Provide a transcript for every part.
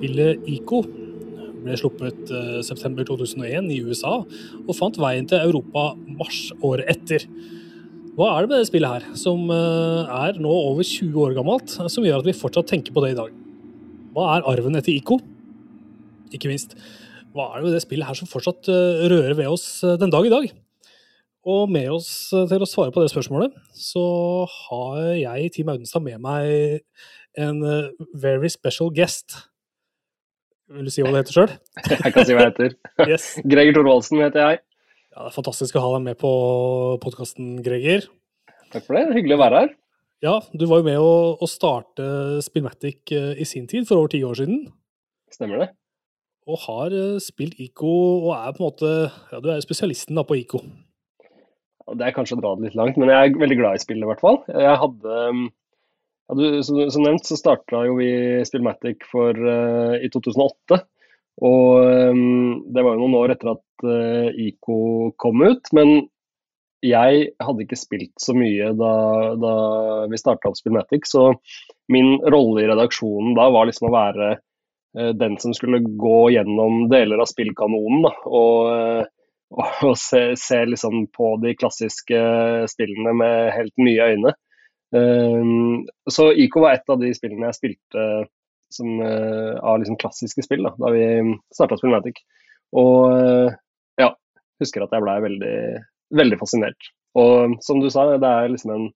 Spillet ICO ble sluppet uh, september 2001 i USA, og fant veien til Europa mars året etter. Hva er det med det spillet her, som uh, er nå over 20 år gammelt, som gjør at vi fortsatt tenker på det i dag? Hva er arven etter ICO? Ikke minst, hva er det med det spillet her som fortsatt uh, rører ved oss den dag i dag? Og med oss til å svare på det spørsmålet, så har jeg, Team Audenstad, med meg en very special guest. Vil du si hva du heter sjøl? jeg kan si hva jeg heter. yes. Greger Thorvaldsen heter jeg. Ja, Det er fantastisk å ha deg med på podkasten, Greger. Takk for det. Hyggelig å være her. Ja, du var jo med å, å starte Spillmatic eh, i sin tid, for over ti år siden. Stemmer det. Og har eh, spilt ICO, og er på en måte Ja, du er jo spesialisten da på ICO. Ja, det er kanskje å dra det litt langt, men jeg er veldig glad i spillet, i hvert fall. Jeg hadde ja, du, som, som, nevnt så starta jo vi Spillmatic for, uh, i 2008. Og um, det var jo noen år etter at uh, ICO kom ut. Men jeg hadde ikke spilt så mye da, da vi starta opp Spillmatic, så min rolle i redaksjonen da var liksom å være den som skulle gå gjennom deler av spillkanonen da, og, og se, se liksom på de klassiske spillene med helt nye øyne. Um, så IK var et av de spillene jeg spilte som, uh, av liksom klassiske spill da, da vi starta Spillmatic. Og uh, ja, husker at jeg blei veldig, veldig fascinert. Og som du sa, det er liksom en,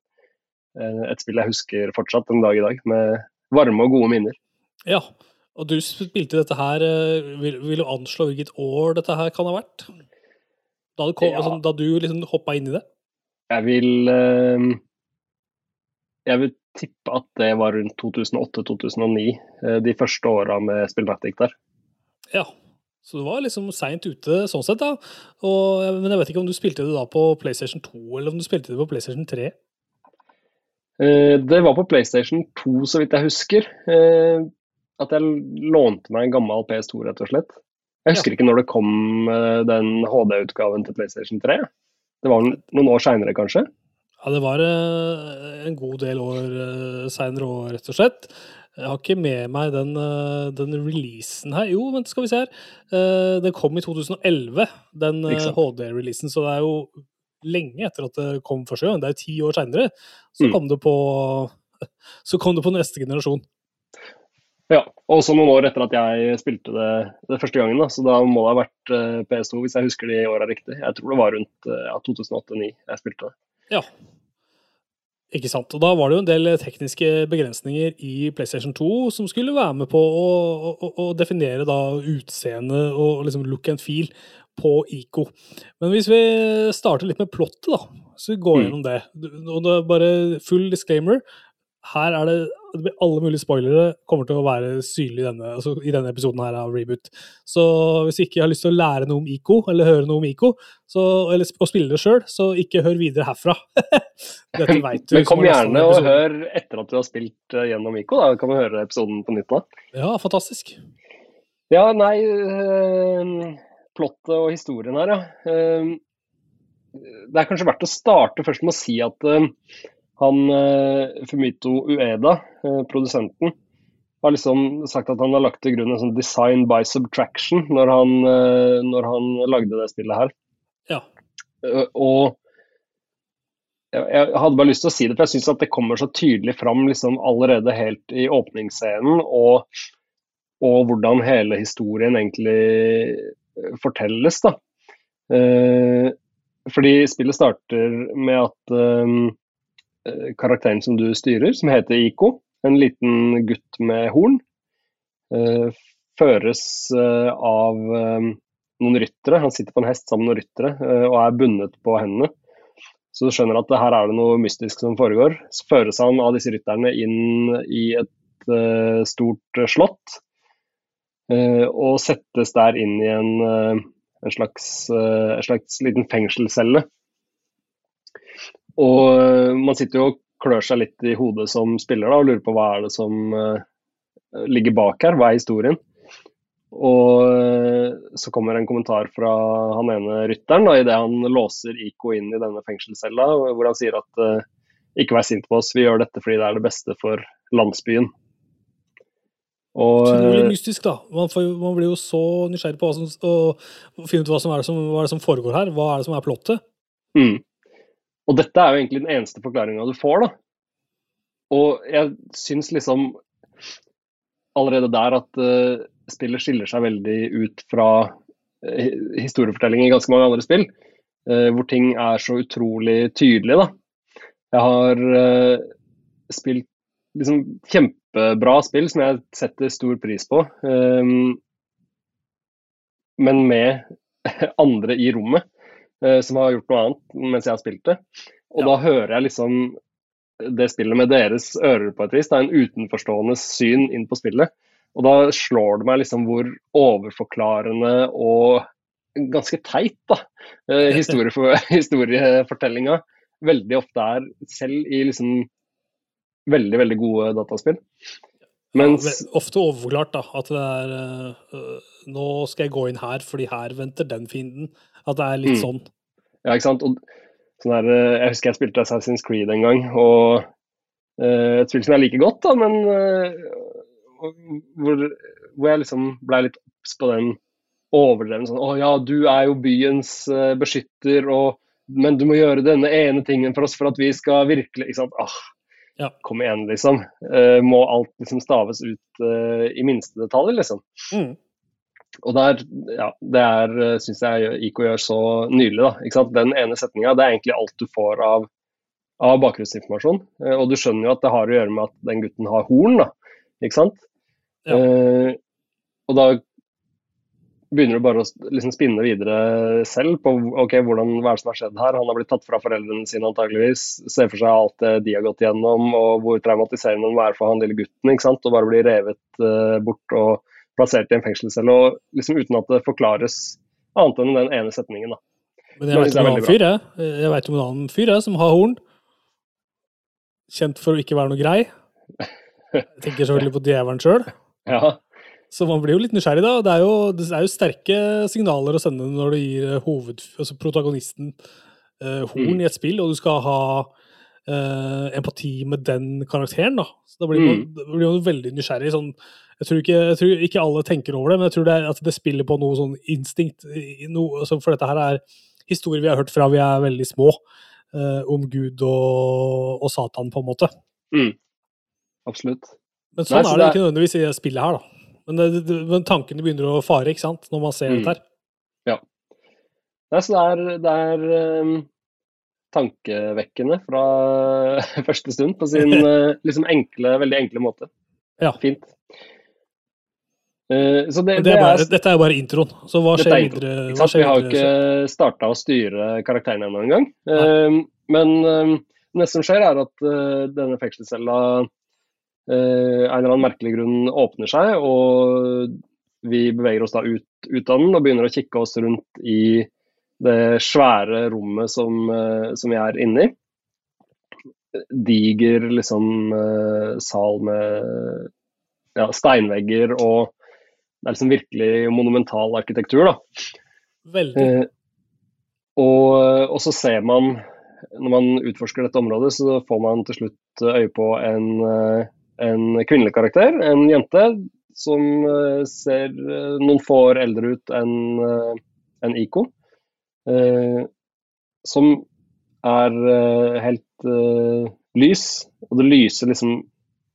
uh, et spill jeg husker fortsatt en dag i dag, med varme og gode minner. Ja, og du spilte dette her Vil, vil du anslå hvilket år dette her kan ha vært? Da, kom, ja. altså, da du liksom hoppa inn i det? Jeg vil jeg vil tippe at det var rundt 2008-2009, eh, de første åra med Spillmatic der. Ja, så du var liksom seint ute sånn sett, da. Og, men jeg vet ikke om du spilte det da på PlayStation 2, eller om du spilte det på PlayStation 3? Eh, det var på PlayStation 2, så vidt jeg husker. Eh, at jeg lånte meg en gammel PS2, rett og slett. Jeg husker ja. ikke når det kom den HD-utgaven til PlayStation 3. Det var noen år seinere, kanskje? Ja, det var eh, en god del år eh, seinere òg, rett og slett. Jeg har ikke med meg den, eh, den, releasen her. Jo, vent, skal vi se her. Den kom i 2011, den HD-releasen, så det er jo lenge etter at det kom første gang. Det er jo ti år seinere. Så, mm. kom det på, så kom det på neste generasjon. Ja, og så noen år etter at jeg spilte det, det første gangen. Da. Så da må det ha vært PS2, hvis jeg husker de åra riktig. Jeg tror det var rundt ja, 2008-2009 jeg spilte det. Ja. Ikke sant. Og da var det jo en del tekniske begrensninger i PlayStation 2 som skulle være med på å, å, å definere da utseende og liksom look and feel på ICO. Men hvis vi starter litt med plottet, da, så vi går mm. gjennom det. Og det er bare full disclaimer. Her er det alle mulige spoilere kommer til å være synlige i denne, altså i denne episoden her av Reboot. Så hvis ikke har lyst til å lære noe om ICO, eller høre noe om ICO, så, eller å spille det sjøl, så ikke hør videre herfra. Dette vet du. Men kom gjerne og hør etter at du har spilt uh, gjennom ICO, da kan du høre episoden på nytt da. Ja, fantastisk. Ja, nei øh, Plottet og historien her, ja. Uh, det er kanskje verdt å starte først med å si at han eh, Fumito Ueda, eh, produsenten, har liksom sagt at han har lagt til grunn en sånn design by subtraction når han, eh, når han lagde det spillet her. Ja. Og jeg hadde bare lyst til å si det, for jeg syns det kommer så tydelig fram liksom allerede helt i åpningsscenen, og, og, hvordan hele historien egentlig fortelles. da. fordi spillet starter med at karakteren som du styrer, som heter Iko, en liten gutt med horn, eh, føres eh, av noen ryttere. Han sitter på en hest sammen med noen ryttere og er bundet på hendene. Så du skjønner at her er det noe mystisk som foregår. Så føres han av disse rytterne inn i et stort slott. og settes der inn i en, en, slags, en slags liten fengselscelle. Og eh, man sitter jo og klør seg litt i hodet som spiller da, og lurer på hva er det som uh, ligger bak her, hva er historien? Og uh, så kommer en kommentar fra han ene rytteren idet han låser Iko inn i denne fengselscella, hvor han sier at ikke vær sint på oss, vi gjør dette fordi det er det beste for landsbyen. Og, Utrolig mystisk, da. Man, får, man, blir jo så nysgjerrig på å finne ut hva, som er det som, hva er det som foregår her. Hva er det som er plottet? Mm. Og dette er jo egentlig den eneste forklaringa du får, da. Og jeg syns liksom allerede der at uh, spillet skiller seg veldig ut fra uh, historiefortelling i ganske mange andre spill, uh, hvor ting er så utrolig tydelige, da. Jeg har spilt liksom kjempebra spill som jeg setter stor pris på, um, men med andre i rommet som har gjort noe annet mens jeg har spilt det. Og ja. da hører jeg liksom det spillet med deres ører på et vis. Det er en utenforstående syn inn på spillet. Og da slår det meg liksom hvor overforklarende og ganske teit da, eh, historiefor, historiefortellinga veldig ofte er, selv i liksom veldig, veldig gode dataspill. Mens, ja, ofte overforklart, da. At det er øh, Nå skal jeg gå inn her, fordi her venter den fienden. At det er litt mm. sånn. Ja, ikke sant. Og Sånn der, eh, jeg husker jeg spilte Assassin's Creed en gang, og uh, et spill som jeg liker godt, da, men uh, hvor, hvor, jeg liksom ble litt obs på den overdreven sånn Å ja, du er jo byens uh, beskytter, og, men du må gjøre denne ene tingen for oss for at vi skal virkelig ikke sant? Ah, ja. Kom igjen, liksom. må alt liksom staves ut i minste detalj, liksom. Mm. Og der, ja, Det er, eh, syns jeg IK gjør så nydelig. da, ikke sant? Den ene setninga er egentlig alt du får av, av bakgrunnsinformasjon. Eh, og du skjønner jo at det har å gjøre med at den gutten har horn. da, ikke sant? Ja. Eh, og da begynner du bare å liksom spinne videre selv på ok, hvordan, hva er det som har skjedd her. Han har blitt tatt fra foreldrene sine antageligvis. Ser for seg alt det de har gått gjennom, og hvor traumatiserende det må være for han lille gutten. ikke sant? Og bare bli revet eh, bort. og plassert i en fengselscelle, og liksom uten at det forklares annet enn den ene setningen. da. Men jeg vet om om en annen fyr jeg, som har horn. Kjent for å ikke være noe grei. Jeg tenker selvfølgelig på djevelen sjøl. Ja. Så man blir jo litt nysgjerrig, da. Det er jo, det er jo sterke signaler å sende når du gir eh, hoved, altså protagonisten eh, horn mm. i et spill, og du skal ha eh, empati med den karakteren. da. Så Da blir man, mm. blir man veldig nysgjerrig. sånn jeg tror, ikke, jeg tror, ikke, alle tenker over det, men jeg tror det, er, at det spiller på noe sånn instinkt. Noe, altså for dette her er historier vi har hørt fra vi er veldig små, eh, om Gud og, og, Satan, på en måte. Mm. Absolutt. Men sånn Nei, så er det, ikke nødvendigvis i spillet her, da. Men, det, men tankene begynner å fare, ikke sant, når man ser mm. dette her. Ja. Nei, så det er, det er um, tankevekkende fra første stund, på sin uh, liksom enkle, veldig enkle måte. Ja. Fint. Uh, det, det er bare, dette er bare introen, så hva skjer videre? Hva skjer vi har jo ikke starta å styre karakterene ennå engang. Uh, men uh, det som skjer, er at uh, denne fengselscella av en eller annen merkelig grunn åpner seg, og vi beveger oss da ut, ut, av den og begynner å kikke oss rundt i det svære rommet som, som vi er inne i. Diger liksom sal med ja, steinvegger og det er liksom virkelig monumental arkitektur. da. Veldig. Eh, og, og, så ser man, når man utforsker dette området, så får man til slutt øye på en, eh, en kvinnelig karakter, en jente, som eh, ser eh, noen få år eldre ut enn en Iko. Eh, som er eh, helt lys, og det lyser liksom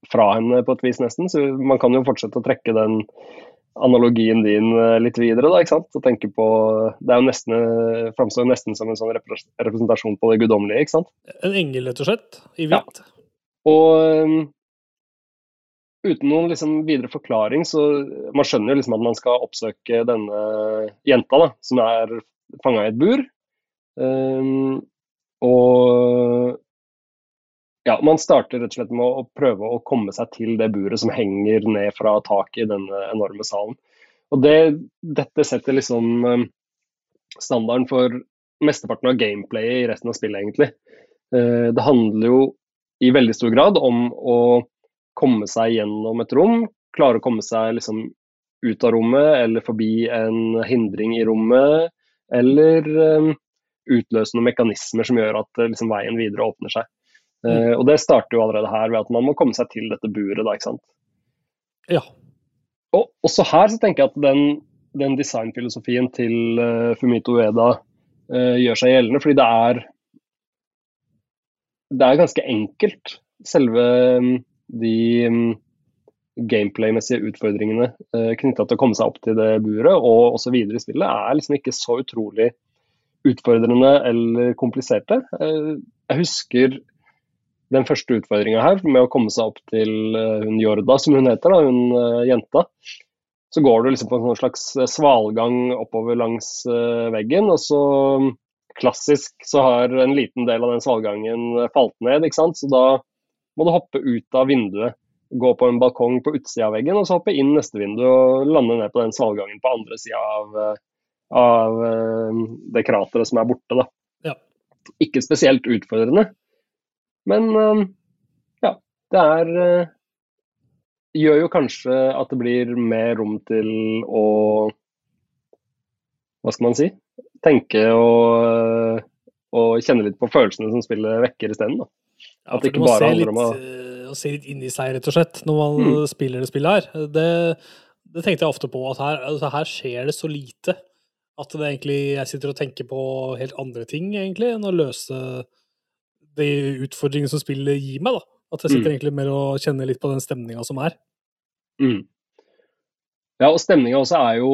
fra henne på et vis, nesten. Så man kan jo fortsette å trekke den analogien din eh, litt videre. da, ikke sant? Og tenke på, Det er jo nesten, eh, framstår nesten som en sånn representasjon på det guddommelige. ikke sant? En engel, rett og slett, i hvitt. Ja. Og um, uten noen liksom videre forklaring, så Man skjønner jo liksom at man skal oppsøke denne jenta, da, som er fanga i et bur. Um, og ja, man starter rett og slett med å prøve å komme seg til det buret som henger ned fra taket i denne enorme salen. Og det, Dette setter liksom um, standarden for mesteparten av gameplayet i resten av spillet, egentlig. Uh, det handler jo i veldig stor grad om å komme seg gjennom et rom, klare å komme seg liksom ut av rommet eller forbi en hindring i rommet, eller um, utløse noen mekanismer som gjør at liksom, veien videre åpner seg. Uh, og det starter jo allerede her ved at man må komme seg til dette buret, da, ikke sant. Ja. og også her så tenker jeg at den, den designfilosofien til uh, Fumito Ueda uh, gjør seg gjeldende, fordi det er det er ganske enkelt. Selve um, de um, gameplay-messige utfordringene uh, knytta til å komme seg opp til det buret og osv. i spillet, er liksom ikke så utrolig utfordrende eller kompliserte. Uh, jeg husker den første utfordringa her med å komme seg opp til uh, hun Jorda, som hun heter, da, hun uh, jenta. Så går du liksom på en slags svalgang oppover langs veggen, og så klassisk så har en liten del av den svalgangen falt ned, ikke sant. Så da må du hoppe ut av vinduet, gå på en balkong på utsida av veggen, og så hoppe inn neste vindu og lande ned på den svalgangen på andre sida av, av, det krateret som er borte, da. Ja. Ikke spesielt utfordrende. Men ja, det er Gjør jo kanskje at det blir mer rom til å Hva skal man si? Tenke og, og kjenne litt på følelsene som spillet vekker isteden. Ja, at det ikke bare handler om å å se litt inn i seg, rett og slett, når man mm. spiller det spillet her. Det, det, tenkte jeg ofte på, at her, altså her, skjer det så lite at det egentlig, jeg sitter og tenker på helt andre ting, egentlig, enn å løse de utfordringene som spillet gir meg. da. At jeg sitter mm. egentlig mer og kjenner litt på den stemninga som er. Mm. Ja, og stemninga også er jo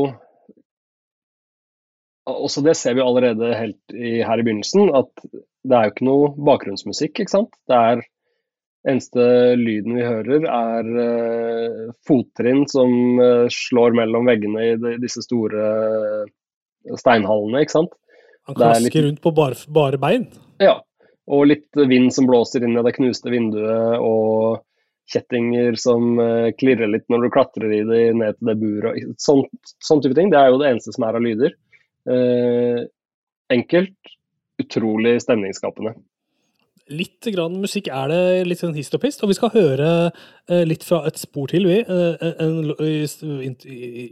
også Det ser vi allerede helt i, her i begynnelsen, at det er jo ikke noe bakgrunnsmusikk. ikke sant? Det er Eneste lyden vi hører, er uh, fottrinn som uh, slår mellom veggene i de, disse store uh, steinhallene, ikke sant. Han klasker litt... rundt på bare, bare bein? Ja, og litt vind som blåser inn i det knuste vinduet, og kjettinger som uh, klirrer litt når du klatrer i det ned til det buret. Sånn, sånn, type ting. Det er jo det eneste som er av lyder. Uh, enkelt, utrolig stemningsskapende. Litt grann musikk er det litt sånn hist og pist, og vi skal høre uh, litt fra et spor til. vi.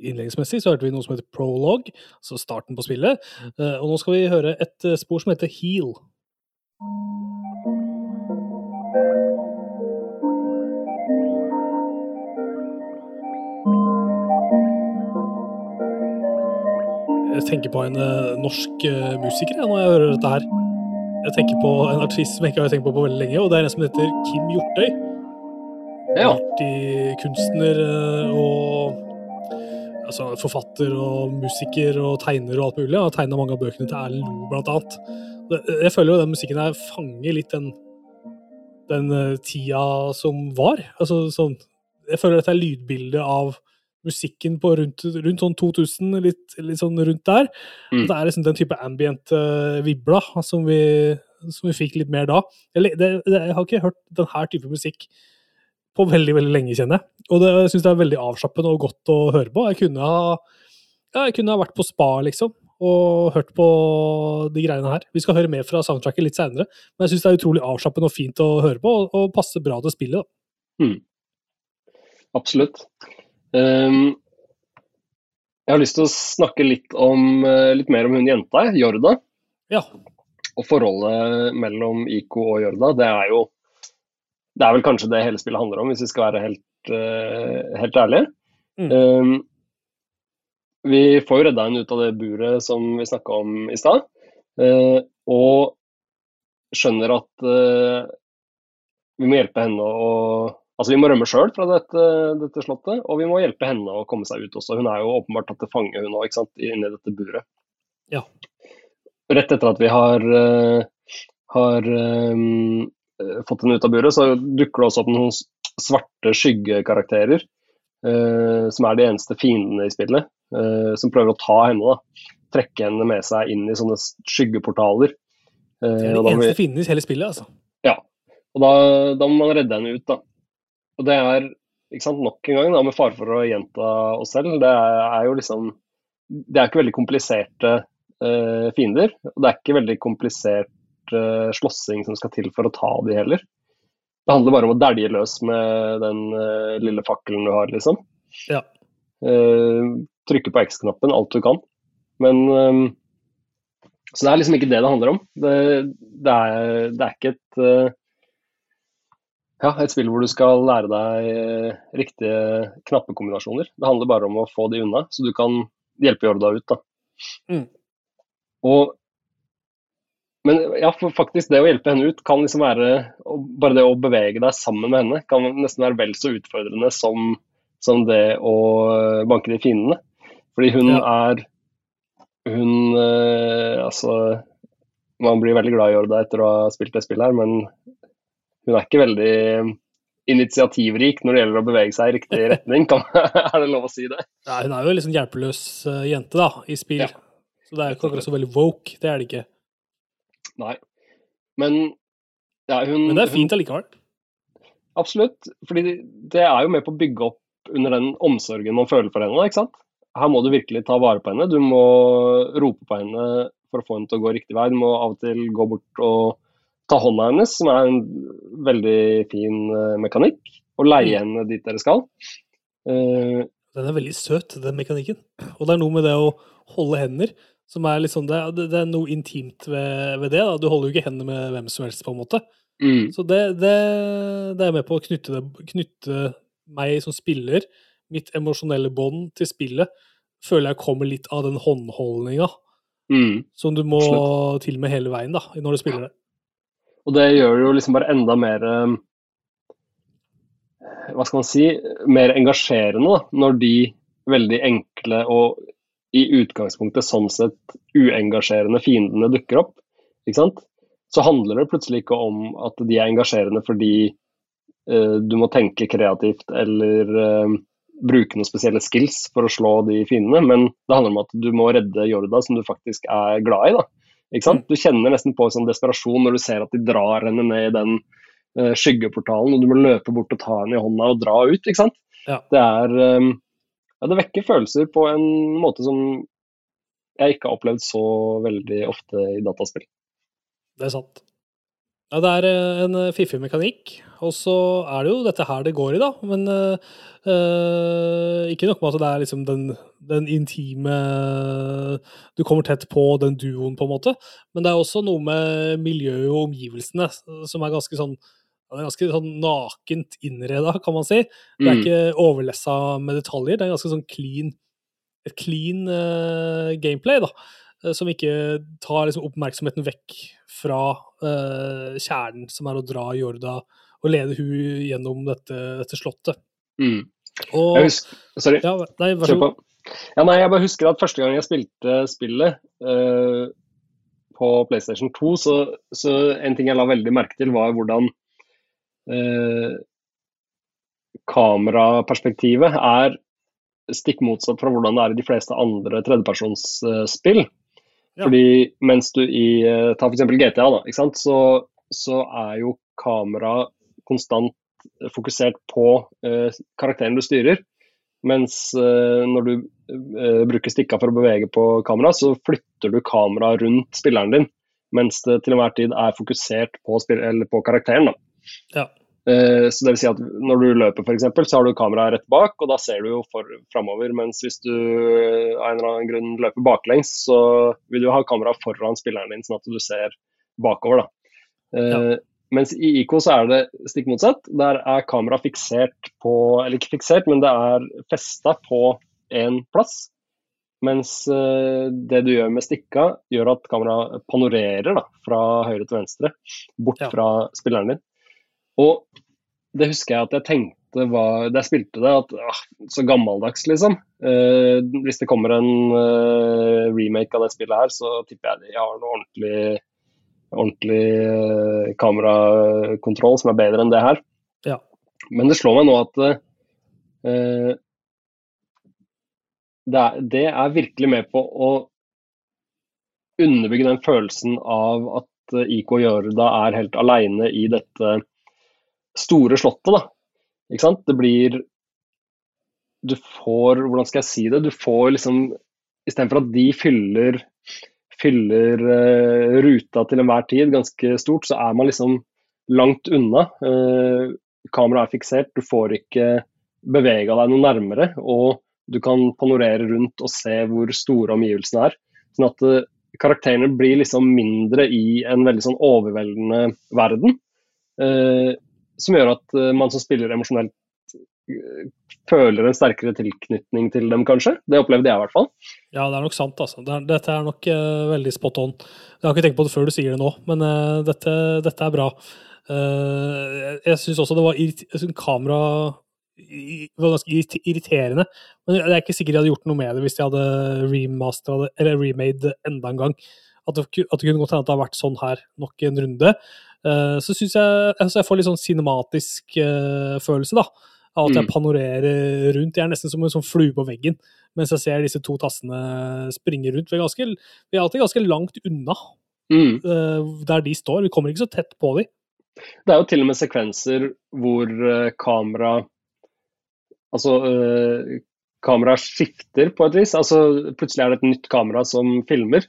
Innledningsmessig så hørte vi noe som heter Prologue, altså starten på spillet. og nå skal vi høre et spor som heter Heal. Jeg tenker på en uh, norsk uh, musiker når jeg hører dette her. Jeg tenker på en artist som jeg ikke har tenkt på på veldig lenge, og det er en som heter Kim Hjortøy. Ja. Kunstner uh, og altså, forfatter og musiker og tegner og alt mulig. Han har tegna mange av bøkene til Erlend Loe, blant annet. Jeg føler jo den musikken her fanger litt den, den tida som var. Altså sånn Jeg føler dette er lydbildet av musikken på rundt, rundt sånn 2000, litt, litt, sånn rundt der. Mm. Det er liksom den type ambient uh, vibla som vi, som vi fikk litt mer da. Jeg, det, det, jeg har ikke hørt denne type musikk på veldig veldig lenge, kjenner jeg. Og det, jeg syns det er veldig avslappende og godt å høre på. Jeg kunne ha, ja, jeg kunne ha vært på spa, liksom og hørt på de greiene her. Vi skal høre mer fra soundtracket litt seinere, men jeg syns det er utrolig avslappende og fint å høre på, og, og passer bra til spillet. Mm. Absolutt. Um, jeg har lyst til å snakke litt, om, eh, litt mer om hun jenta, Jorda. Ja. Og forholdet mellom Iko og Jorda. Det er jo Det er vel kanskje det hele spillet handler om, hvis vi skal være helt, uh, helt ærlige. Mm. Um, vi får jo redda henne ut av det buret som vi snakka om i stad. Eh, og skjønner at eh, vi må hjelpe henne å Altså Vi må rømme sjøl fra dette, dette, slottet, og vi må hjelpe henne å komme seg ut også. Hun er jo åpenbart tatt til fange hun òg, inni dette buret. Ja. Rett etter at vi har, uh, har um, fått henne ut av buret, så dukker det også opp noen svarte skyggekarakterer. Uh, som er de eneste fiendene i spillet. Uh, som prøver å ta henne. da, Trekke henne med seg inn i sånne skyggeportaler. Uh, det er de eneste vi... fiendene i hele spillet, altså. Ja. Og da, da, må man redde henne ut, da. Og det er ikke sant, nok en gang, da, med fare for å gjenta oss selv, det er, jo liksom Det er ikke veldig kompliserte uh, fiender. Og det er ikke veldig komplisert slåssing som skal til for å ta de heller. Det handler bare om å dælje løs med den lille fakkelen du har, liksom. Ja. Uh, trykke på X-knappen alt du kan. Men Så det er liksom ikke det det handler om. Det, det, er, det er, ikke et uh, Ja, et spill hvor du skal lære deg eh, riktige knappekombinasjoner. Det handler bare om å få de unna, så du kan hjelpe Jorda ut. da. Mm. Og, men ja, for faktisk det å hjelpe henne ut kan liksom være Bare det å bevege deg sammen med henne kan nesten være vel så utfordrende som, som det å banke de fiendene. Fordi hun Ja. er Hun øh, Altså Man blir veldig glad i Jorda etter å ha spilt det spillet her, men hun er ikke veldig initiativrik når det gjelder å bevege seg i riktig retning. Kan, er det lov å si det? Ja, hun er jo en sånn hjelpeløs eh, jente da, i spill. Ja. Så det er jo ikke akkurat så veldig woke. Det er det ikke. Nei. Men ja, hun Men det er fint allikevel. Absolutt. fordi det er jo med på å bygge opp under den omsorgen man føler for henne. ikke sant? Her må du virkelig ta vare på henne. Du må rope på henne for å få henne til å gå riktig vei. Du må av og til gå bort og ta hånda hennes, som er en veldig fin eh, mekanikk, og leie henne dit dere skal. Uh, Den er veldig søt, den mekanikken. Og det er noe med det å holde hender som er sånn Det, det er noe intimt ved, ved det. da. Du holder jo ikke hender med hvem som helst, på en måte. mm, Så det, det, det er med på å knytte, knytte meg som spiller, mitt emosjonelle bånd til spillet, føler jeg kommer litt av den håndholdninga mm. som du må Slutt. til med hele veien da, når du spiller det. Og det gjør det jo liksom bare enda mer eh, Hva skal man si Mer engasjerende, da, når de veldig enkle og i utgangspunktet sånn sett uengasjerende fiendene dukker opp. Ikke sant? Så handler det plutselig ikke om at de er engasjerende fordi uh, du må tenke kreativt eller uh, bruke noen spesielle skills for å slå de fiendene, men det handler om at du må redde Jorda, som du faktisk er glad i. da. Du kjenner nesten på en sånn desperasjon når du ser at de drar henne ned i den uh, skyggeportalen, og du må løpe bort og ta henne i hånda og dra ut. ikke sant? Ja. Det er um, ja, Det vekker følelser på en måte som jeg ikke har opplevd så veldig ofte i dataspill. Det er sant. Ja, det er eh, en eh, fiffig mekanikk, og så er det jo dette her det går i, da. Men eh, ikke nok med at det er liksom den, den intime Du kommer tett på den duoen, på en måte, men det er også noe med miljøet og omgivelsene som er ganske sånn det er ganske sånn nakent innreda, kan man si. Det er Mm. ikke overlessa med detaljer. Det er ganske sånn clean et clean uh, gameplay, da. Eh, Som ikke tar liksom, oppmerksomheten vekk fra uh, kjernen, som er å dra Jorda og lede hun gjennom dette, dette slottet. Mm. Og Jeg husker, sorry. ja, Nei, Kjør på. Ja, nei, jeg bare husker at første gang jeg spilte spillet uh, på PlayStation 2, så, så en ting jeg la veldig merke til, var hvordan uh, kameraperspektivet er stikk motsatt fra hvordan det er i de fleste andre tredjepersonsspill. Ja. Fordi mens du i eh, ta f.eks. GTA, da, ikke sant? Så, så er jo kamera konstant fokusert på eh, karakteren du styrer. Mens eh, når du eh, bruker stikka for å bevege på kamera, så flytter du kameraet rundt spilleren din. Mens det til enhver tid er fokusert på, spill eller på karakteren. Da. Ja. Eh, så det vil si at Når du løper, for eksempel, så har du kameraet rett bak, og da ser du jo for, framover. Mens hvis du eh, av en eller annen grunn løper baklengs, så vil du ha kameraet foran spilleren din, sånn at du ser bakover. da. Eh, Ja. Mens i IK så er det stikk motsatt. Der er kameraet fiksert på Eller ikke fiksert, men det er festa på én plass. Mens det du gjør med stikka, gjør at kameraet panorerer da, fra høyre til venstre, bort Ja. fra spilleren din. Og det husker jeg at jeg tenkte var, da jeg spilte det, at ah, så gammeldags, liksom. Eh, hvis det kommer en eh, remake av det spillet her, så tipper jeg de har noe ordentlig, ordentlig eh, kamerakontroll som er bedre enn det her. Ja. Men det slår meg nå at eh, det, er, det er virkelig med på å underbygge den følelsen av at eh, IK Gjørda er helt aleine i dette store slottet. da. Ikke sant? Det blir Du får Hvordan skal jeg si det? Du får liksom Istedenfor at de fyller, fyller uh, ruta til enhver tid ganske stort, så er man liksom langt unna. Uh, Kameraet er fiksert, du får ikke bevega deg noe nærmere. Og du kan panorere rundt og se hvor store omgivelsene er. Sånn at uh, karakterene blir liksom mindre i en veldig sånn overveldende verden. Eh, som gjør at uh, man som spiller emosjonelt uh, føler en sterkere tilknytning til dem, kanskje. Det opplevde jeg i hvert fall. Ja, det er nok sant, altså. Det dette er nok uh, veldig spot on. Jeg har ikke tenkt på det før du sier det nå, men dette, dette, er bra. jeg jeg syns også det var kamera var ganske irriterende. Men jeg er ikke sikker de hadde gjort noe med det hvis de hadde remastera det, eller remade enda en gang. At det, at det kunne godt hende at det har vært sånn her nok en runde. Uh, så syns jeg altså jeg får litt sånn cinematisk uh, følelse, da. Av at jeg mm. panorerer rundt. Jeg er nesten som en sånn flue på veggen mens jeg ser disse to tassene springe rundt. Vi er, ganske, vi er alltid ganske langt unna mm. uh, der de står. Vi kommer ikke så tett på dem. Det er jo til og med sekvenser hvor kamera Altså, kameraet skifter på et vis. Altså, plutselig er det et nytt kamera som filmer.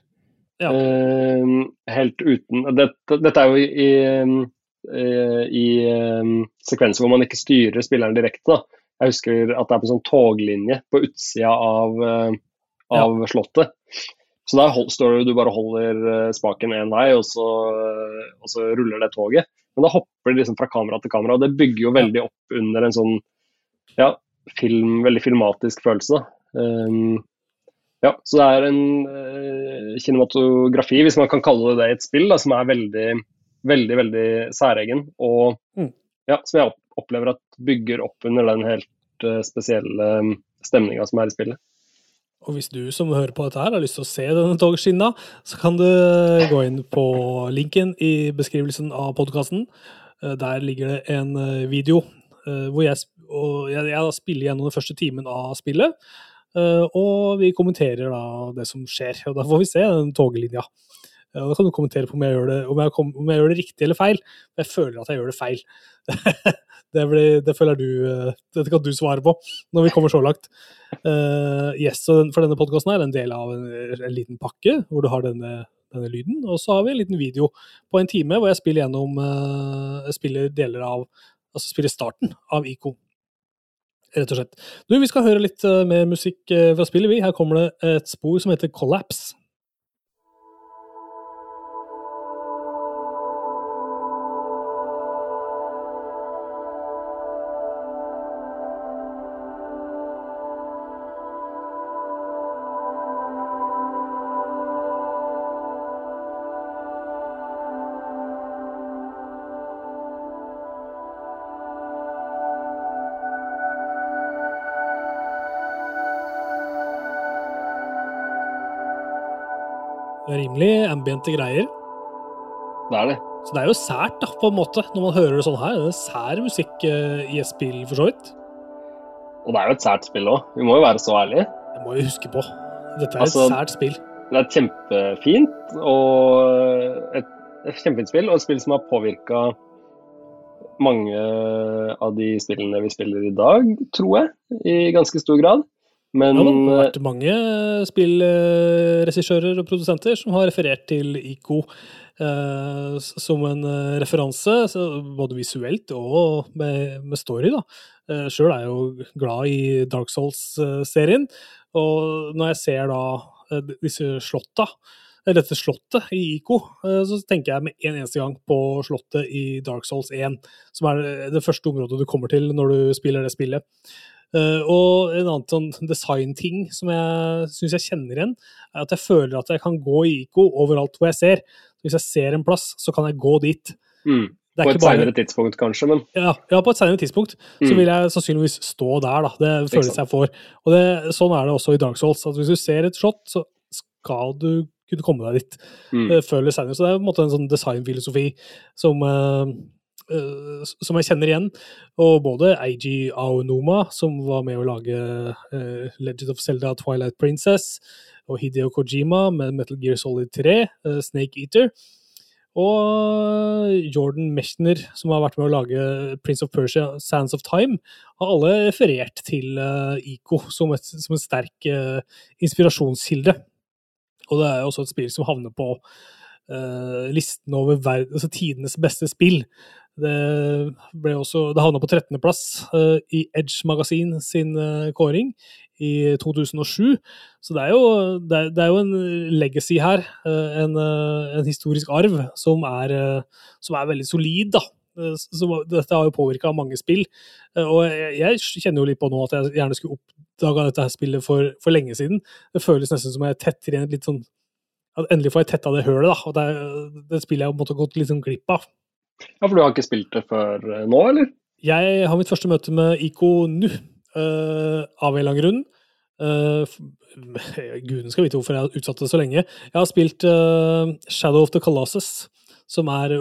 Ja. Uh, helt uten Dette, dette er jo i, i, i um, sekvenser hvor man ikke styrer spilleren direkte. Da. Jeg husker at det er på en sånn toglinje på utsida av, uh, av ja. slottet. Så der hold, står du, du bare holder spaken én vei, og så, og så, ruller det toget. Men da hopper det liksom fra kamera til kamera, og det bygger jo veldig opp under en sånn ja, film, veldig filmatisk følelse. Um, ja, så det er en uh, kinematografi, hvis man kan kalle det det, et spill, da, som er veldig, veldig, veldig særegen. Og mm. ja, som jeg opplever at bygger opp under den helt uh, spesielle um, stemninga som er i spillet. Og hvis du som hører på dette her har lyst til å se denne togskinna, så kan du gå inn på linken i beskrivelsen av podkasten. Der ligger det en video hvor jeg og jeg, jeg spiller gjennom den første timen av spillet. Uh, og vi kommenterer da det som skjer. Og da får vi se den toglinja. Og da kan du kommentere på om jeg, gjør det, om, jeg kom, om jeg, gjør det, riktig eller feil. Jeg føler at jeg gjør det feil. det, blir, det, føler du uh, Dette kan du svare på når vi kommer så langt. yes, For denne podkasten er en del av en, en, liten pakke hvor du har denne, denne, lyden. Og så har vi en liten video på en time hvor jeg spiller gjennom jeg spiller deler av Altså spiller starten av IK rett og slett. Du, Vi skal høre litt uh, mer musikk uh, fra spillet, vi. Her kommer det et spor som heter Collapse. Rimelig ambiente greier. Det er det. Så det er jo sært, da, på en måte, når man hører det sånn her. Det er sær musikk uh, i et spill, for så vidt. Og det er jo et sært spill òg. Vi må jo være så ærlige. Det må vi huske på. Dette er altså, et sært spill. Det er et kjempefint og et, et kjempefint spill, og et spill som har påvirka mange av de spillene vi spiller i dag, tror jeg, i ganske stor grad. Men, ja, det har vært mange spillregissører og produsenter som har referert til ICO eh, som en eh, referanse, både visuelt og med, med story. da. Eh, Sjøl er jeg jo glad i Dark Souls-serien, og når jeg ser da eh, disse slotta, eh, dette slottet i ICO, eh, så tenker jeg med en eneste gang på slottet i Dark Souls 1, som er det første området du kommer til når du spiller det spillet. Uh, og en annen sånn designting som jeg syns jeg kjenner igjen, er at jeg føler at jeg kan gå i ICO overalt hvor jeg ser. Hvis jeg ser en plass, så kan jeg gå dit. Mm. På et bare... senere tidspunkt, kanskje, men ja, ja, på et senere tidspunkt mm. så vil jeg sannsynligvis stå der, da. Det føles jeg får. Og det, sånn er det også i Dark Souls. At hvis du ser et slott, så skal du kunne komme deg dit mm. før eller seinere. Så det er på en måte en sånn designfilosofi som Uh, som jeg kjenner igjen. Og både Eiji Aonoma, som var med å lage uh, Legend of Zelda Twilight Princess, og Hideo Kojima med Metal Gear Solid 3, uh, Snake Eater. Og Jordan Mechner, som har vært med å lage Prince of Persia, Sands of Time, har alle referert til ICO som, et, som en sterk inspirasjonskilde. Og det er også et spill som havner på Uh, listen over altså tidenes beste spill. Det ble også, det havna på 13.-plass uh, eh, i Edge Magasin sin uh, kåring i 2007. Så det er jo, det er, det er jo en legacy her, uh, en, en, historisk arv, som er, som er veldig solid, da. Så dette har jo påvirka mange spill. Og jeg kjenner jo litt på nå at jeg gjerne skulle oppdaga dette her spillet for, for, lenge siden. Det føles nesten som jeg tetter igjen litt sånn at Endelig får jeg tetta det hølet, da. Og det, det spillet jeg har gått litt sånn glipp av. Ja, For du har ikke spilt det før nå, eller? Jeg har mitt første møte med IK nå, uh, av en eller annen grunn. Uh, Guden skal vite hvorfor jeg har utsatt det så lenge. Jeg har spilt uh, Shadow of the Colossus, som er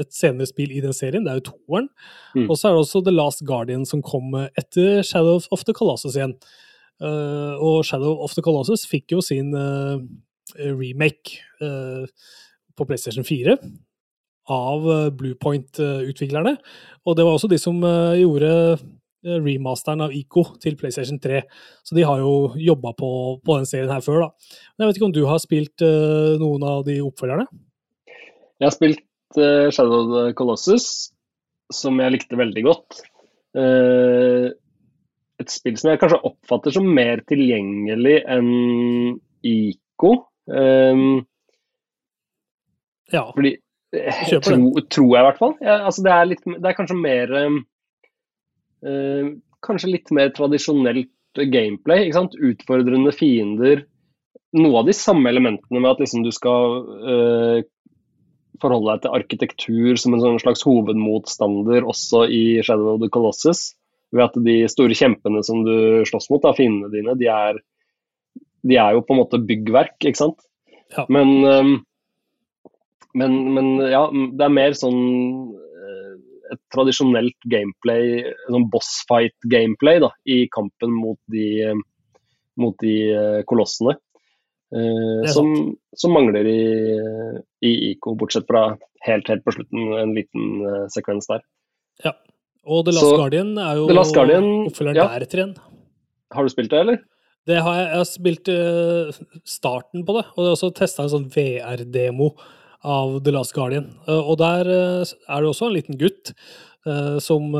et senere spill i den serien. Det er jo toeren. Mm. Og så er det også The Last Guardian, som kom etter Shadow of the Colossus igjen. Og Shadow of the Colossus fikk jo sin remake på PlayStation 4 av Bluepoint-utviklerne. Og det var også de som gjorde Eh, remasteren av ICO til PlayStation 3. Så de har jo jobba på, på den serien her før, da. Men jeg vet ikke om du har spilt uh, noen av de oppfølgerne? Jeg har spilt uh, Shadow of the Colossus, som jeg likte veldig godt. Uh, et spill som jeg kanskje oppfatter som mer tilgjengelig enn ICO. Um, ja. Fordi tro, tror jeg i hvert fall. Ja, altså det, er litt, det er kanskje mer Eh, kanskje litt mer tradisjonelt gameplay. ikke sant? Utfordrende fiender. Noe av de samme elementene med at liksom du skal uh, forholde deg til arkitektur som en sånn slags hovedmotstander også i Shadow of the Colossus. Ved at de store kjempene som du slåss mot, da, fiendene dine, de er, de er jo på en måte byggverk, ikke sant. Ja. Men, um, men, men, ja, det er mer sånn et tradisjonelt gameplay, sånn bossfight-gameplay da, i kampen mot de, mot de eh, kolossene. Eh, som, som, mangler i, i ICO, bortsett fra helt, helt på slutten, en liten uh, sekvens der. Ja. Og The Last Så, Guardian er jo oppfølgeren ja. deretter igjen. Har du spilt det, eller? Det har jeg. Jeg har spilt uh, starten på det, og jeg har også testa en sånn VR-demo av The Last Guardian. Eh, og der eh, er det også en liten gutt eh, som,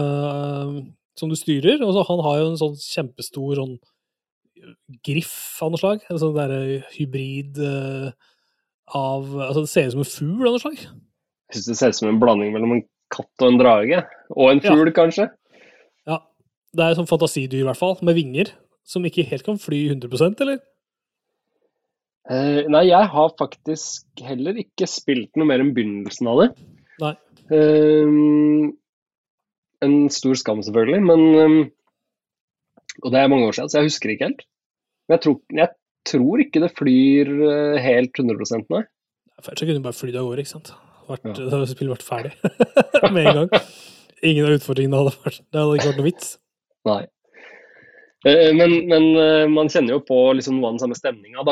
som du styrer. og Han har jo en sånn kjempestor sånn griff av noe slag. En sånn derre hybrid av Altså det ser ut som en fugl av noe slag. Jeg syns det ser ut som en blanding mellom en katt og en drage. Og en fugl, ja. kanskje. Ja. Det er et sånt fantasidyr, i hvert fall, med vinger. Som ikke helt kan fly 100% eller? Uh, nei, jeg har faktisk heller ikke spilt noe mer enn begynnelsen av det. Nei. Uh, en stor skam, selvfølgelig, men um, Og det er mange år siden, så jeg husker ikke helt. Men jeg tror, jeg tror ikke det flyr helt 100 nei. Først kunne du bare flydd av gårde, ikke sant. Vært, ja. Da hadde spillet vært ferdig med en gang. Ingen av utfordringene hadde vært Det hadde ikke vært noe vits. Nei. Men, men man kjenner jo på liksom noe av den samme stemninga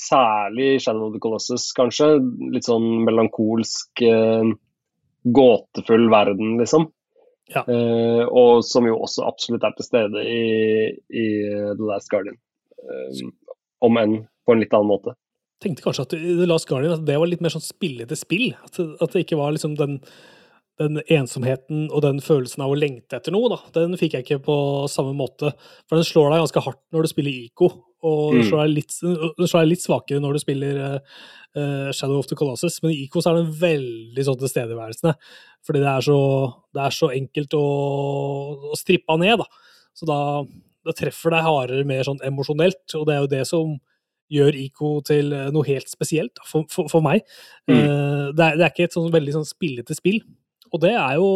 særlig Shadow of the Colossus, kanskje. Litt sånn melankolsk, uh, gåtefull verden, liksom. Ja. Uh, og som jo også absolutt er til stede i, i The Last Guardian. Uh, om enn på en litt annen måte. Jeg tenkte kanskje at The Last Guardian at det var litt mer sånn spillete spill. At, at det ikke var liksom den den ensomheten og den følelsen av å lengte etter noe, da, den fikk jeg ikke på samme måte. For den slår deg ganske hardt når du spiller ICO, og den mm. slår deg litt, slår deg litt svakere når du spiller uh, Shadow of the Colossus. Men i ICO så er den veldig sånn tilstedeværelsende. Fordi det er så, det er så enkelt å, å strippe av ned, da. Så da, da treffer deg hardere mer sånn emosjonelt, og det er jo det som gjør ICO til noe helt spesielt for, for, for meg. Mm. Uh, det, er, det, er, ikke et sånn veldig sånn spillete spill. Og det er jo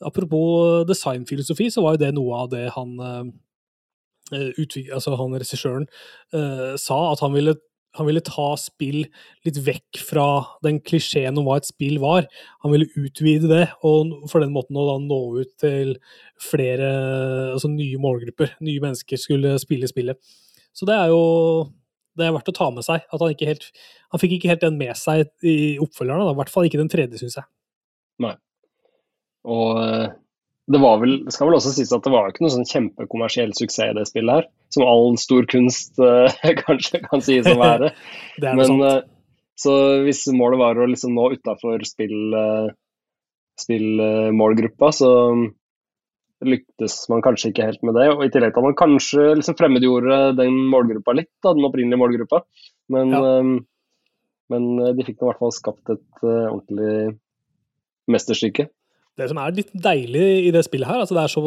Apropos designfilosofi, så var jo det noe av det han uh, altså han regissøren uh, sa, at han ville, han ville ta spill litt vekk fra den klisjeen om hva et spill var. Han ville utvide det, og for den måten å da nå ut til flere altså nye målgrupper. Nye mennesker skulle spille spillet. Så det er jo det er verdt å ta med seg. at Han ikke helt, han fikk ikke helt den med seg i oppfølgerne. I hvert fall ikke den tredje, syns jeg. Nei. Og eh, det var vel, det skal vel også sies at det var ikke noe sånn kjempekommersiell suksess i det spillet her. Som all stor kunst uh, kanskje kan sies å være. det er Men, sant. Uh, så hvis målet var å liksom nå utafor spill, uh, spillmålgruppa, så lyktes man kanskje ikke helt med det. Og i tillegg til at man kanskje liksom fremmedgjorde den målgruppa litt, da, den opprinnelige målgruppa. Men, ja. um, men de fikk nå i hvert fall skapt et ordentlig mesterstykke. Det som er litt deilig i det spillet her, altså det er så,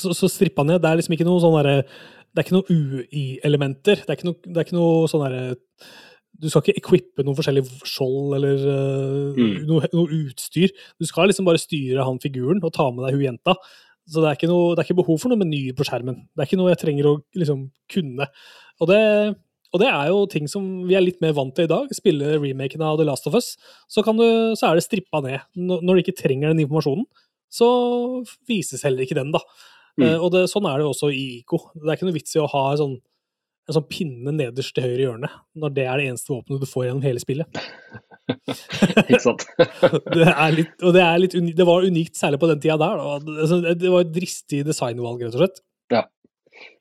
så, så strippa ned. Det er liksom ikke noe sånn derre Det er ikke noe UI-elementer. Det det er ikke noe sånn derre Du skal ikke equippe noen forskjellige skjold eller uh, Mm. noe, noe utstyr. Du skal liksom bare styre han figuren og ta med deg hun jenta. Så det er ikke, noe, det er ikke behov for noe meny på skjermen. Det er ikke noe jeg trenger å liksom kunne. Og det, og det er jo ting som vi er litt mer vant til i dag. Spille remaken av The Last of Us, så, kan du, så er det strippa ned. Når du ikke trenger den informasjonen, så vises heller ikke den, da. Mm. Eh, og det, sånn er det jo også i ICO. Det er ikke noe vits i å ha en sånn, en sånn pinne nederst til høyre hjørne, når det er det eneste våpenet du får gjennom hele spillet. Ikke sant? Det er litt, og det, er litt unikt, det var unikt, særlig på den tida der. Da. Altså, Det var et dristig designvalg, rett og slett.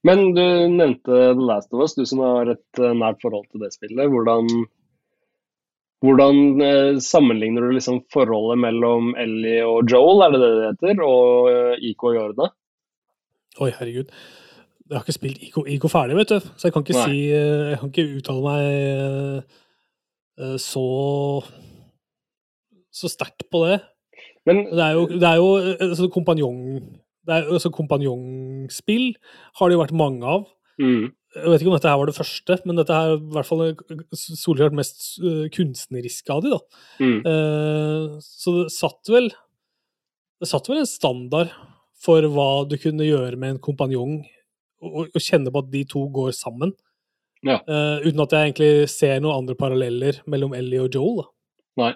Men du nevnte The Last of Us, du som har et eh, nært forhold til det spillet. Hvordan, hvordan eh, sammenligner du liksom forholdet mellom Ellie og Joel, er det det det heter, og IK Iko og Jorda? Oi, herregud. Jeg har ikke spilt IK, IK ferdig, vet du. Så jeg kan ikke si eh, Jeg kan ikke uttale meg eh, eh, så så sterkt på det. Men Det er jo, det er jo eh, altså, kompanjong... Det er, altså, kompanjongspill har det jo vært mange av. mm, Jeg vet ikke om dette her var det første, men dette er i hvert fall solklart mest eh, kunstneriske av de, da. mm, Eh, så det satt vel Det satt vel en standard for hva du kunne gjøre med en kompanjong, og, og kjenne på at de to går sammen. Ja. Eh, uten at jeg egentlig ser noen andre paralleller mellom Ellie og Joel. Da. nei.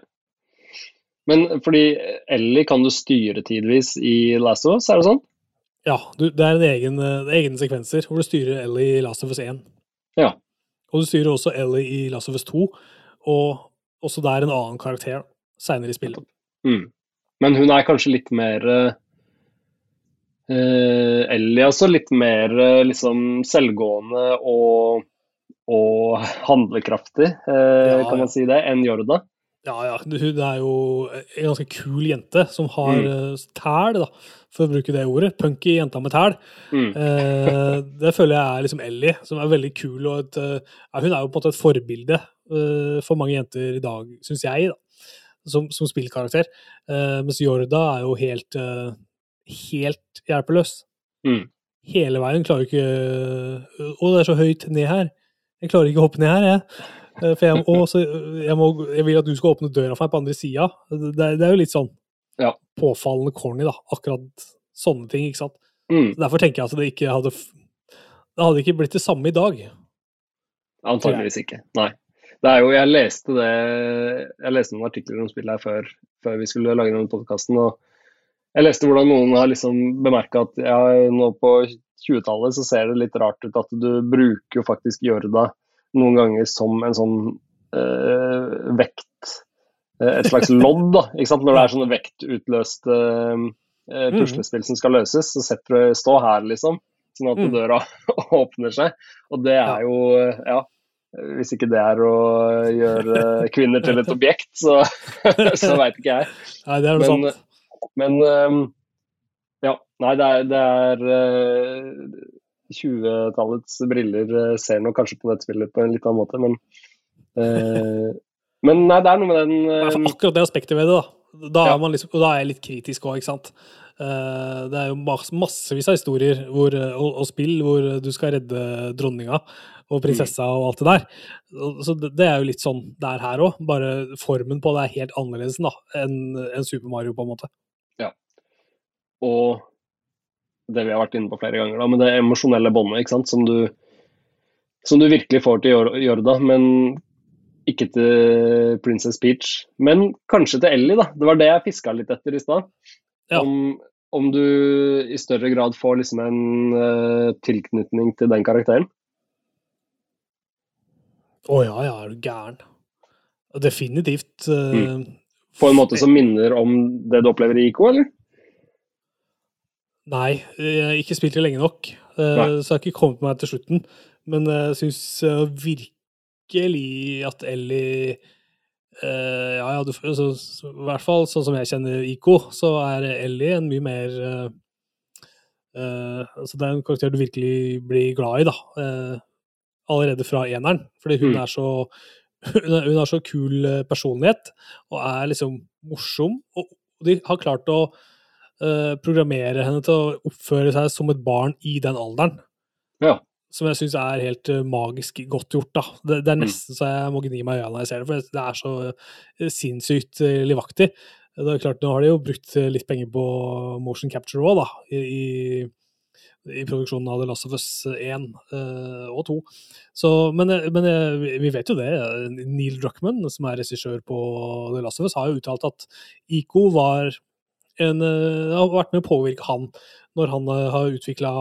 Men fordi Ellie kan du styre tidvis i Last of Us, er det sånn? Ja, du, det er en egen, eh, egne sekvenser hvor du styrer Ellie i Last of Us 1. Ja. Og du styrer også Ellie i Last of Us 2, og også der en annen karakter seinere i spillet. Mm. Men hun er kanskje litt mer uh, Ellie også litt mer liksom selvgående og, og handlekraftig, uh, Ja, kan man si det, enn Jorda. Ja, ja. Hun er jo en ganske kul jente som har Mm. eh, tæl, da, for å bruke det ordet. Punky jenta med tæl. Mm. Eh, det føler jeg er liksom Ellie, som er veldig kul. og et, eh, ja, Hun er jo på en måte et forbilde eh, for mange jenter i dag, syns jeg, da, som, som spillkarakter. Eh, mens Jorda er jo helt, eh, helt hjelpeløs. Mm. Hele veien. Klarer ikke Å, det er så høyt ned her. Jeg klarer ikke å hoppe ned her, jeg. Eh, For jeg, må, også, jeg, må, jeg vil at du skal åpne døra for meg på andre sida. Det, det er jo litt sånn Ja. påfallende corny, da. Akkurat sånne ting, ikke sant. Mm. Derfor tenker jeg at det ikke hadde Det hadde ikke blitt det samme i dag. Antageligvis ikke. Nei. Det er jo, jeg leste det Jeg leste noen artikler om spillet her før, før vi skulle lage denne podkasten. Jeg leste hvordan noen har liksom bemerka at ja, nå på 20-tallet så ser det litt rart ut at du bruker jo faktisk Jorda noen ganger som en sånn eh, vekt eh, Et slags lodd, da. Ikke sant? Når det er sånne vektutløste eh, puslespill som skal løses, så setter du stå her, liksom. Sånn at Mm. døra åpner seg. Og det er jo Ja. Hvis ikke det er å gjøre kvinner til et objekt, så, så veit ikke jeg. Nei, det er noe Men, sant. men ja. Nei, det er, det er 20-tallets briller eh, ser nok kanskje på dette spillet på en litt annen måte, men eh, Men nei, det er noe med den eh, akkurat det aspektet ved det, da. Da er, man liksom, da er jeg litt kritisk òg, ikke sant. Eh, det er jo mass, massevis av historier hvor, eh, og, og spill hvor du skal redde dronninga og prinsessa og alt det der. Så det, det er jo litt sånn det er her òg, bare formen på det er helt annerledes enn en Super Mario, på en måte. Ja. Og det vi har vært inne på flere ganger, da, men det emosjonelle båndet ikke sant, som du, som du virkelig får til Jor- Jorda, men ikke til Princess Peach. Men kanskje til Ellie, da. Det var det jeg fiska litt etter i stad. Ja. Om, om du i større grad får liksom en uh, tilknytning til den karakteren. Å ja, ja, er du gæren. Definitivt. eh, På en måte som minner om det du opplever i IK, eller? Nei, jeg har ikke spilt det lenge nok, eh, Nei. så jeg har ikke kommet meg til slutten. Men jeg syns virkelig at Ellie eh, Ja, ja, du, så, i hvert fall sånn som jeg kjenner Iko, så er Ellie en mye mer uh, eh, altså Det er en karakter du virkelig blir glad i, da. Uh, allerede fra eneren. Fordi hun Mm. er så hun, er, hun har så kul eh, personlighet, og er liksom morsom. Og de har klart å uh, programmere henne til å oppføre seg som et barn i den alderen. Ja. Som jeg syns er helt uh, magisk godt gjort. da. Det, det er mm. nesten mm. så jeg må gni meg i øynene når jeg ser det, for det er så uh, sinnssykt livaktig. Det er klart, Nå har de jo brukt litt penger på motion capture òg, da, i, i, produksjonen av The Last of Us 1 og 2. Så, men, men vi vet jo det. Neil Druckman, som er regissør på The Last of Us, har jo uttalt at ICO var en, eh, har vært med å påvirke han når han eh, har utvikla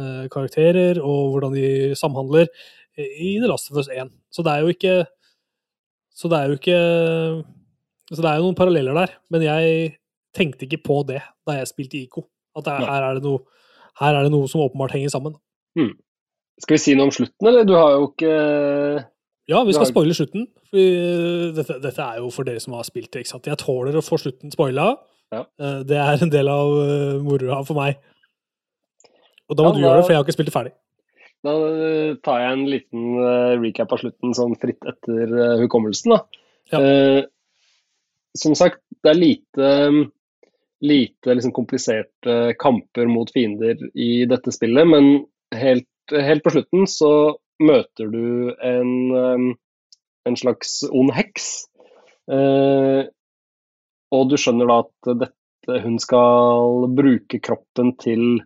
eh, karakterer og hvordan de samhandler i The Last of Us 1. Så det er jo ikke Så det er jo ikke Så det er jo noen paralleller der, men jeg tenkte ikke på det da jeg spilte ICO. At det, her, er noe, her, er det noe, som åpenbart henger sammen. Hmm. Skal vi si noe om slutten, eller? Du har jo ikke Ja, vi skal har... spoile slutten. Dette, dette, er jo for dere som har spilt det. ikke sant? Jeg tåler å få slutten spoila. Ja. Eh, det er en del av uh, moroa for meg. Og da må ja, du gjøre det, for jeg har ikke spilt det ferdig. Da eh, tar jeg en liten recap av slutten sånn fritt etter hukommelsen. da. Ja. Som sagt, det er lite, lite liksom, kompliserte kamper mot fiender i dette spillet, men helt, helt på slutten så møter du en, en slags ond heks. Uh, og du skjønner da at dette, hun skal bruke kroppen til,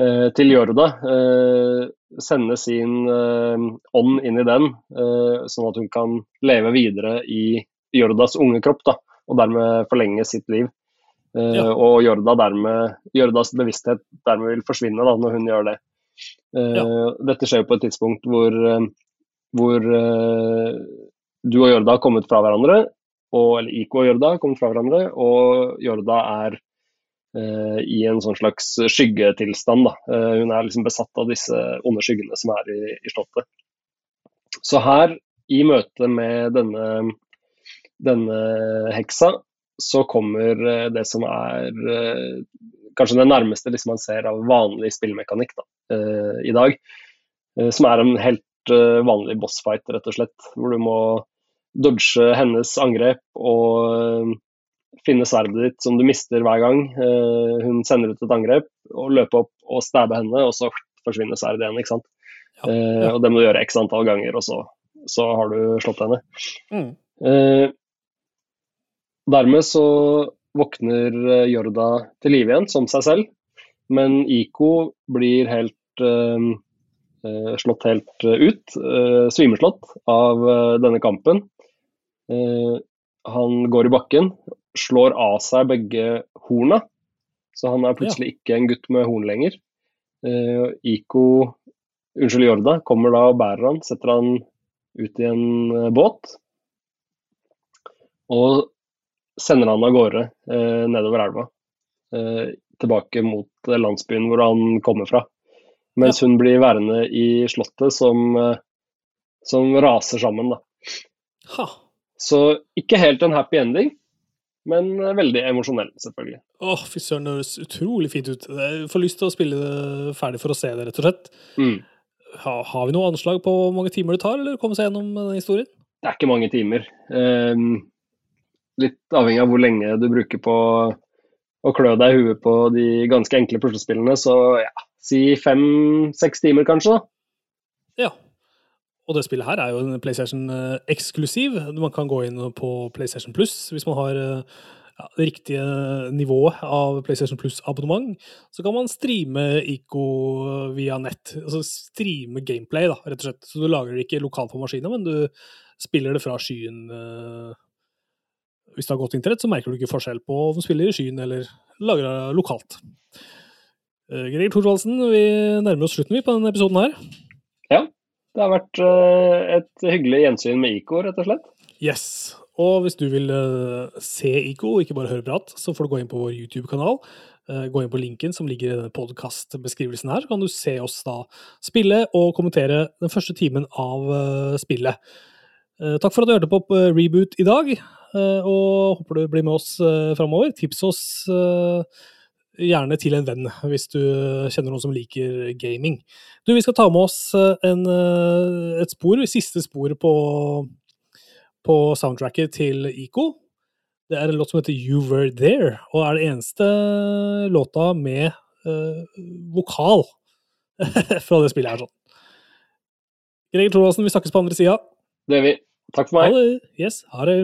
eh, til Jorda. Eh, sende sin eh, ånd inn i den, sånn at hun kan leve videre i Jordas unge kropp. Da, og dermed forlenge sitt liv. Ja. Og Jorda dermed, Jordas bevissthet dermed vil forsvinne da, når hun gjør det. Ja. Dette skjer på et tidspunkt hvor, hvor du og Jorda har kommet fra hverandre, og, eller Iko og Jorda kommet fra hverandre, og Jorda er eh, i en sånn slags skyggetilstand. Eh, hun er liksom besatt av disse onde skyggene som er i, i Slottet. Så her, i møte med denne, denne heksa, så kommer eh, det som er eh, kanskje det nærmeste liksom man ser av vanlig spillmekanikk da, eh, i dag. Eh, som er en helt vanlig bossfight, rett og slett. Hvor du må dodge hennes angrep og eh, finne sverdet ditt som du mister hver gang uh, hun sender ut et angrep, og løpe opp og stabbe henne, og så forsvinner sverdet igjen. ikke sant? Ja, ja. Uh, og det må du gjøre x antall ganger, og så, så har du slått henne. Mm. Dermed så våkner Jorda til live igjen, som seg selv, men Iko blir helt slått helt ut, svimeslått av denne kampen. Eh, han går i bakken, slår av seg begge horna. Så han er plutselig ja. ikke en gutt med horn lenger. Uh, Iko, unnskyld Jorda, kommer da og bærer han, setter han ut i en uh, båt. Og sender han av gårde uh, nedover elva. tilbake mot landsbyen hvor han kommer fra. Mens ja. hun blir værende i slottet som, som raser sammen, da. Ha. Så ikke helt en happy ending, men veldig emosjonell, selvfølgelig. Åh, fy søren, det høres utrolig fint ut. Jeg får lyst til å spille det ferdig for å se det, rett og slett. Mm. Ha, har vi noe anslag på hvor mange timer det tar, eller komme seg gjennom den historien? Det er ikke mange timer. Um, litt avhengig av hvor lenge du bruker på å klø deg i huet på de ganske enkle puslespillene, så ja, si fem-seks timer kanskje, da. Ja, og det spillet her er jo en PlayStation-eksklusiv. Man kan gå inn på PlayStation Plus hvis man har eh, ja, det riktige nivået av PlayStation Plus-abonnement. Så kan man streame ICO via nett. Altså streame gameplay, da, rett og slett. Så du lager det ikke lokalt på maskinen, men du spiller det fra skyen. Eh, hvis du har godt internett, så merker du ikke forskjell på om du spiller i skyen eller lager det lokalt. Eh, Greger Thorvaldsen, vi nærmer oss slutten vi på denne episoden her. Ja. Det har vært uh, et hyggelig gjensyn med IKO, rett og slett. Yes. Og hvis du vil uh, se IKO, ikke bare høre prat, så får du gå inn på vår YouTube-kanal. Uh, gå inn på linken som ligger i denne podkastbeskrivelsen her, så kan du se oss da spille og kommentere den første timen av spillet. Takk for at du hørte på Reboot i dag, og håper du blir med oss framover. Tips oss gjerne til en venn, hvis du kjenner noen som liker gaming. Du, vi skal ta med oss eh, en, eh, et spor, siste spor på, på soundtracket til ICO. Det er en låt som heter You Were There, og er det eneste låta med uh, vokal fra det spillet her. sånn. Greger Thorvaldsen, vi snakkes på andre sida. Det gjør vi. Takk for Ha meg. det. Yes, ha det.